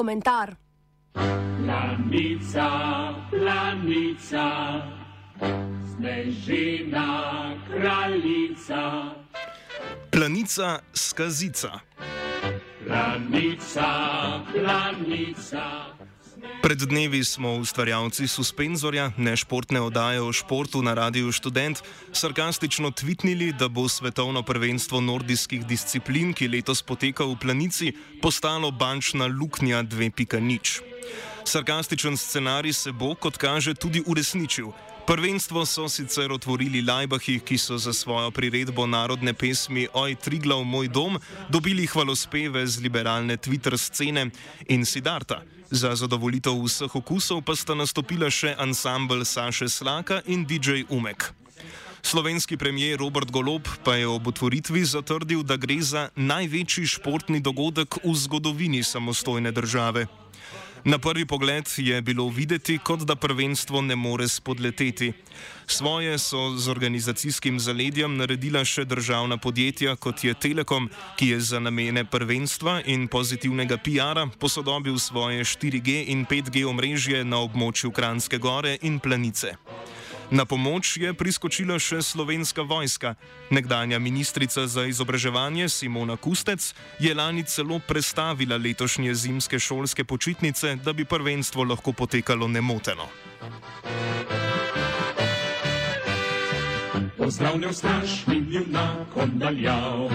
komentar. Planica, planica, snežina kraljica. Planica skazica. Planica, planica. Pred dnevi smo ustvarjalci Suspenzorja, nešportne oddaje o športu na Radiu Student, sarkastično tvitnili, da bo svetovno prvenstvo nordijskih disciplin, ki letos poteka v planici, postalo bančna luknja 2.0. Sarkastičen scenarij se bo, kot kaže, tudi uresničil. Prvenstvo so sicer otvorili Lajbahi, ki so za svojo priredbo narodne pesmi Oj, Triglav, moj dom, dobili hvalospeve z liberalne Twitter scene in Sidarta. Za zadovoljitev vseh okusov pa sta nastopila še ansambl Saše Slaka in DJ Umek. Slovenski premijer Robert Golob pa je ob otvoritvi zatrdil, da gre za največji športni dogodek v zgodovini samostojne države. Na prvi pogled je bilo videti, kot da prvenstvo ne more spodleteti. Svoje so z organizacijskim zaledjem naredila še državna podjetja, kot je Telekom, ki je za namene prvenstva in pozitivnega PR-a posodobil svoje 4G in 5G omrežje na območju Kranske gore in Planice. Na pomoč je priskočila še slovenska vojska. Nekdanja ministrica za izobraževanje Simona Kustec je lani celo prestavila letošnje zimske šolske počitnice, da bi prvenstvo lahko potekalo nemoteno. Pozdravljam strašnim junakom daljav,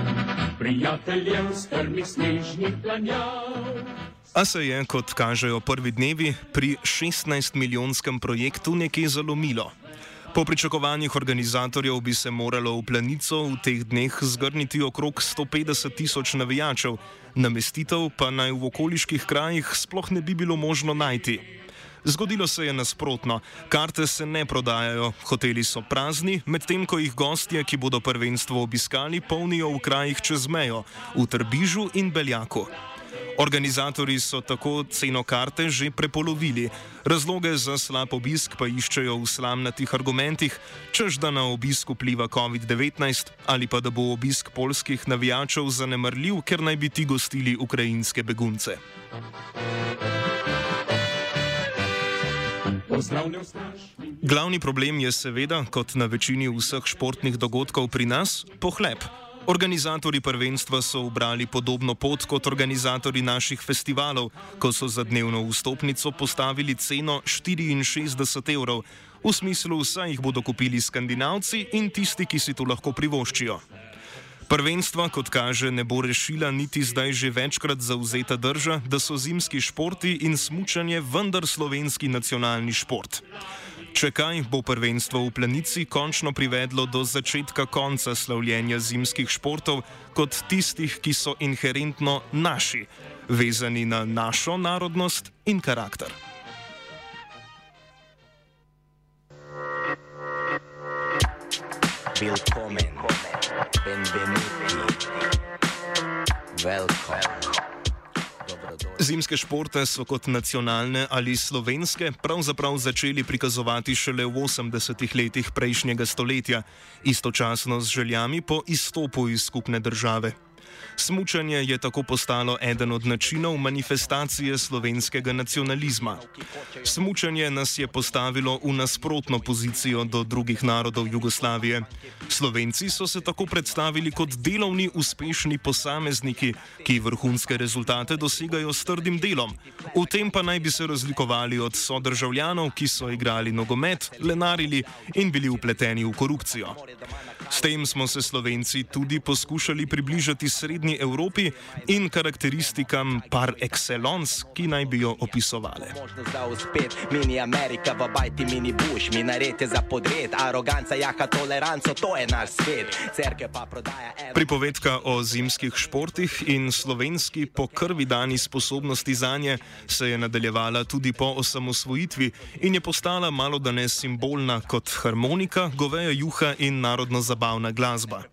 prijateljev strmih snežnih planjav. A se je, kot kažejo prvi dnevi, pri 16-milijonskem projektu nekaj zalomilo. Po pričakovanjih organizatorjev bi se moralo v planico v teh dneh zgrniti okrog 150 tisoč navijačev, namestitev pa naj v okoliških krajih sploh ne bi bilo možno najti. Zgodilo se je nasprotno, karte se ne prodajajo, hoteli so prazni, medtem ko jih gostje, ki bodo prvenstvo obiskali, polnijo v krajih čez mejo, v Trbižu in Beljaku. Organizatori so tako ceno karte že prepolovili. Razloge za slab obisk pa iščejo v slamnatih argumentih, čež da na obisk vpliva COVID-19 ali pa da bo obisk polskih navijačev zanemrljiv, ker naj bi ti gostili ukrajinske begunce. Glavni problem je seveda, kot na večini vseh športnih dogodkov pri nas, pohlep. Organizatori prvenstva so obrali podobno pot kot organizatori naših festivalov, ko so za dnevno vstopnico postavili ceno 64 evrov, v smislu, da jih bodo kupili skandinavci in tisti, ki si to lahko privoščijo. Prvenstva, kot kaže, ne bo rešila niti zdaj že večkrat zauzeta drža, da so zimski športi in smučanje vendar slovenski nacionalni šport. Če kaj, bo prvenstvo v planici končno privedlo do začetka konca slavljenja zimskih športov kot tistih, ki so inherentno naši, vezani na našo narodnost in karakter. Willkommen, benvenuti, welcome. Zimske športe so kot nacionalne ali slovenske pravzaprav začeli prikazovati šele v 80-ih letih prejšnjega stoletja, istočasno z željami po izstopu iz skupne države. Smučanje je tako postalo eden od načinov manifestacije slovenskega nacionalizma. Smučanje nas je postavilo v nasprotno pozicijo do drugih narodov Jugoslavije. Slovenci so se tako predstavili kot delovni, uspešni posamezniki, ki vrhunske rezultate dosegajo s trdim delom. V tem pa naj bi se razlikovali od sodržavljanov, ki so igrali nogomet, lenarili in bili upleteni v korupcijo. S tem smo se Slovenci tudi poskušali približati srednji Evropi in karakteristikam par excellence, ki naj bi jo opisovali. Mini Amerika v bajti, mini Bush, mi narete za podred, aroganca, jaha toleranco, to je naš svet. Pripovedka o zimskih športih in slovenski po krvi dani sposobnosti za nje se je nadaljevala tudi po osamosvojitvi in je postala malo danes simbolna kot harmonika, goveja juha in narodno zabavna glasba.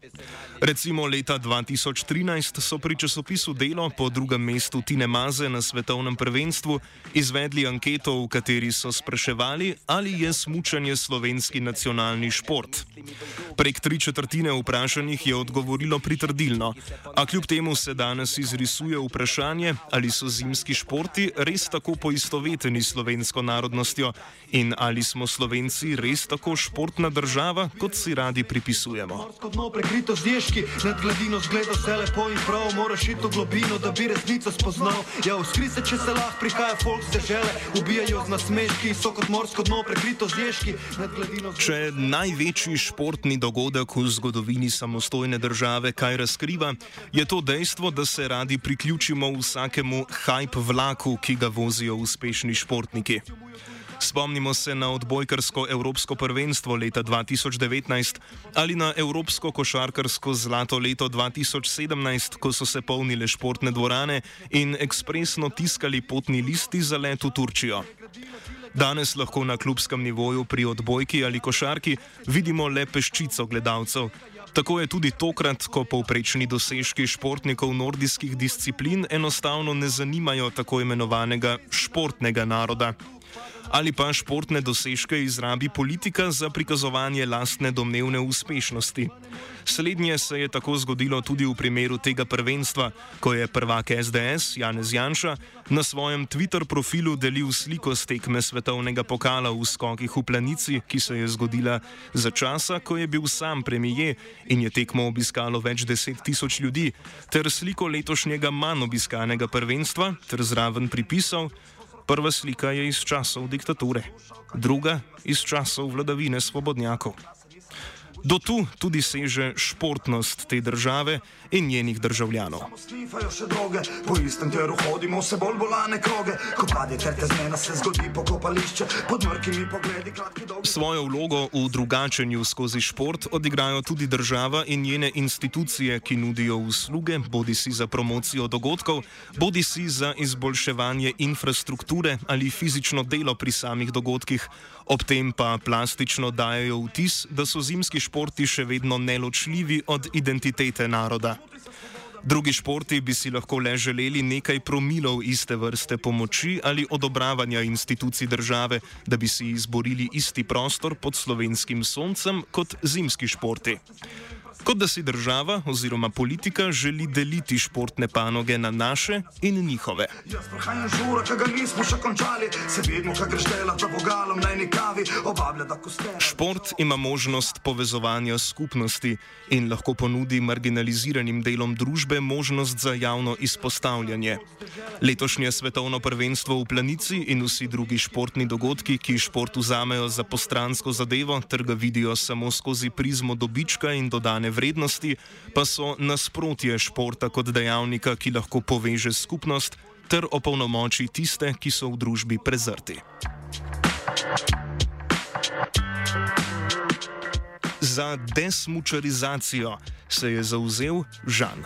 Recimo leta 2017 2013 so pri časopisu Delo po drugem mestu Tine Maze na svetovnem prvenstvu izvedli anketo, v kateri so spraševali, ali je smučanje slovenski nacionalni šport. Prek tri četrtine vprašanih je odgovorilo pritrdilno, a kljub temu se danes izrisuje vprašanje, ali so zimski športi res tako poistoveteni s slovensko narodnostjo in ali smo Slovenci res tako športna država, kot si radi pripisujemo. Nad gladino zgleda vse lepo in prav, moraš iti v globino, da bi resnico spoznal. Ja, uskri se, če se lahko prihaja folk z dežele, ubijajo z nasmeški, so kot morsko dno prekrito z ježki. Če največji športni dogodek v zgodovini samostojne države kaj razkriva, je to dejstvo, da se radi priključimo vsakemu hype vlaku, ki ga vozijo uspešni športniki. Spomnimo se na odbojkarsko Evropsko prvenstvo leta 2019 ali na Evropsko košarkarsko zlato leto 2017, ko so se polnile športne dvorane in ekspresno tiskali potni listi za let v Turčijo. Danes lahko na klubskem nivoju pri odbojki ali košarki vidimo le peščico gledalcev. Tako je tudi tokrat, ko povprečni dosežki športnikov nordijskih disciplin enostavno ne zanimajo tako imenovanega športnega naroda ali pa športne dosežke izrabi politika za prikazovanje lastne domnevne uspešnosti. Slednje se je tako zgodilo tudi v primeru tega prvenstva, ko je prvak SDS Janez Janša na svojem Twitter profilu delil sliko z tekme svetovnega pokala v skokih v planici, ki se je zgodila za časa, ko je bil sam premije in je tekmo obiskalo več deset tisoč ljudi, ter sliko letošnjega manj obiskanega prvenstva, ter zraven pripisal, Prva slika je iz časov diktature, druga iz časov vladavine svobodnjakov. Do tu tudi seže športnost te države in njenih državljanov. Po istem teru hodimo vse bolj bolane kroge, ko pade ter te zmena se zgodi pokopališče pod mrkimi pogledi. Svojo vlogo v drugačenju skozi šport odigrajo tudi država in njene institucije, ki nudijo usluge, bodi si za promocijo dogodkov, bodi si za izboljševanje infrastrukture ali fizično delo pri samih dogodkih, ob tem pa plastično dajo vtis, da so zimski športi še vedno neločljivi od identitete naroda. Drugi športi bi si lahko le želeli nekaj promilov iste vrste pomoči ali odobravanja institucij države, da bi si izborili isti prostor pod slovenskim soncem kot zimski športi. Kot da si država oziroma politika želi deliti športne panoge na naše in njihove. Šport ima možnost povezovanja skupnosti in lahko ponudi marginaliziranim delom družbe možnost za javno izpostavljanje. Letošnje svetovno prvenstvo v planici in vsi drugi športni dogodki, ki šport vzamejo za postransko zadevo ter ga vidijo samo skozi prizmo dobička in dodane vrednosti, pa so nasprotje športa kot dejavnika, ki lahko poveže skupnost ter opolnomoči tiste, ki so v družbi prezrti. Za desmučarizacijo se je zauzel Žan.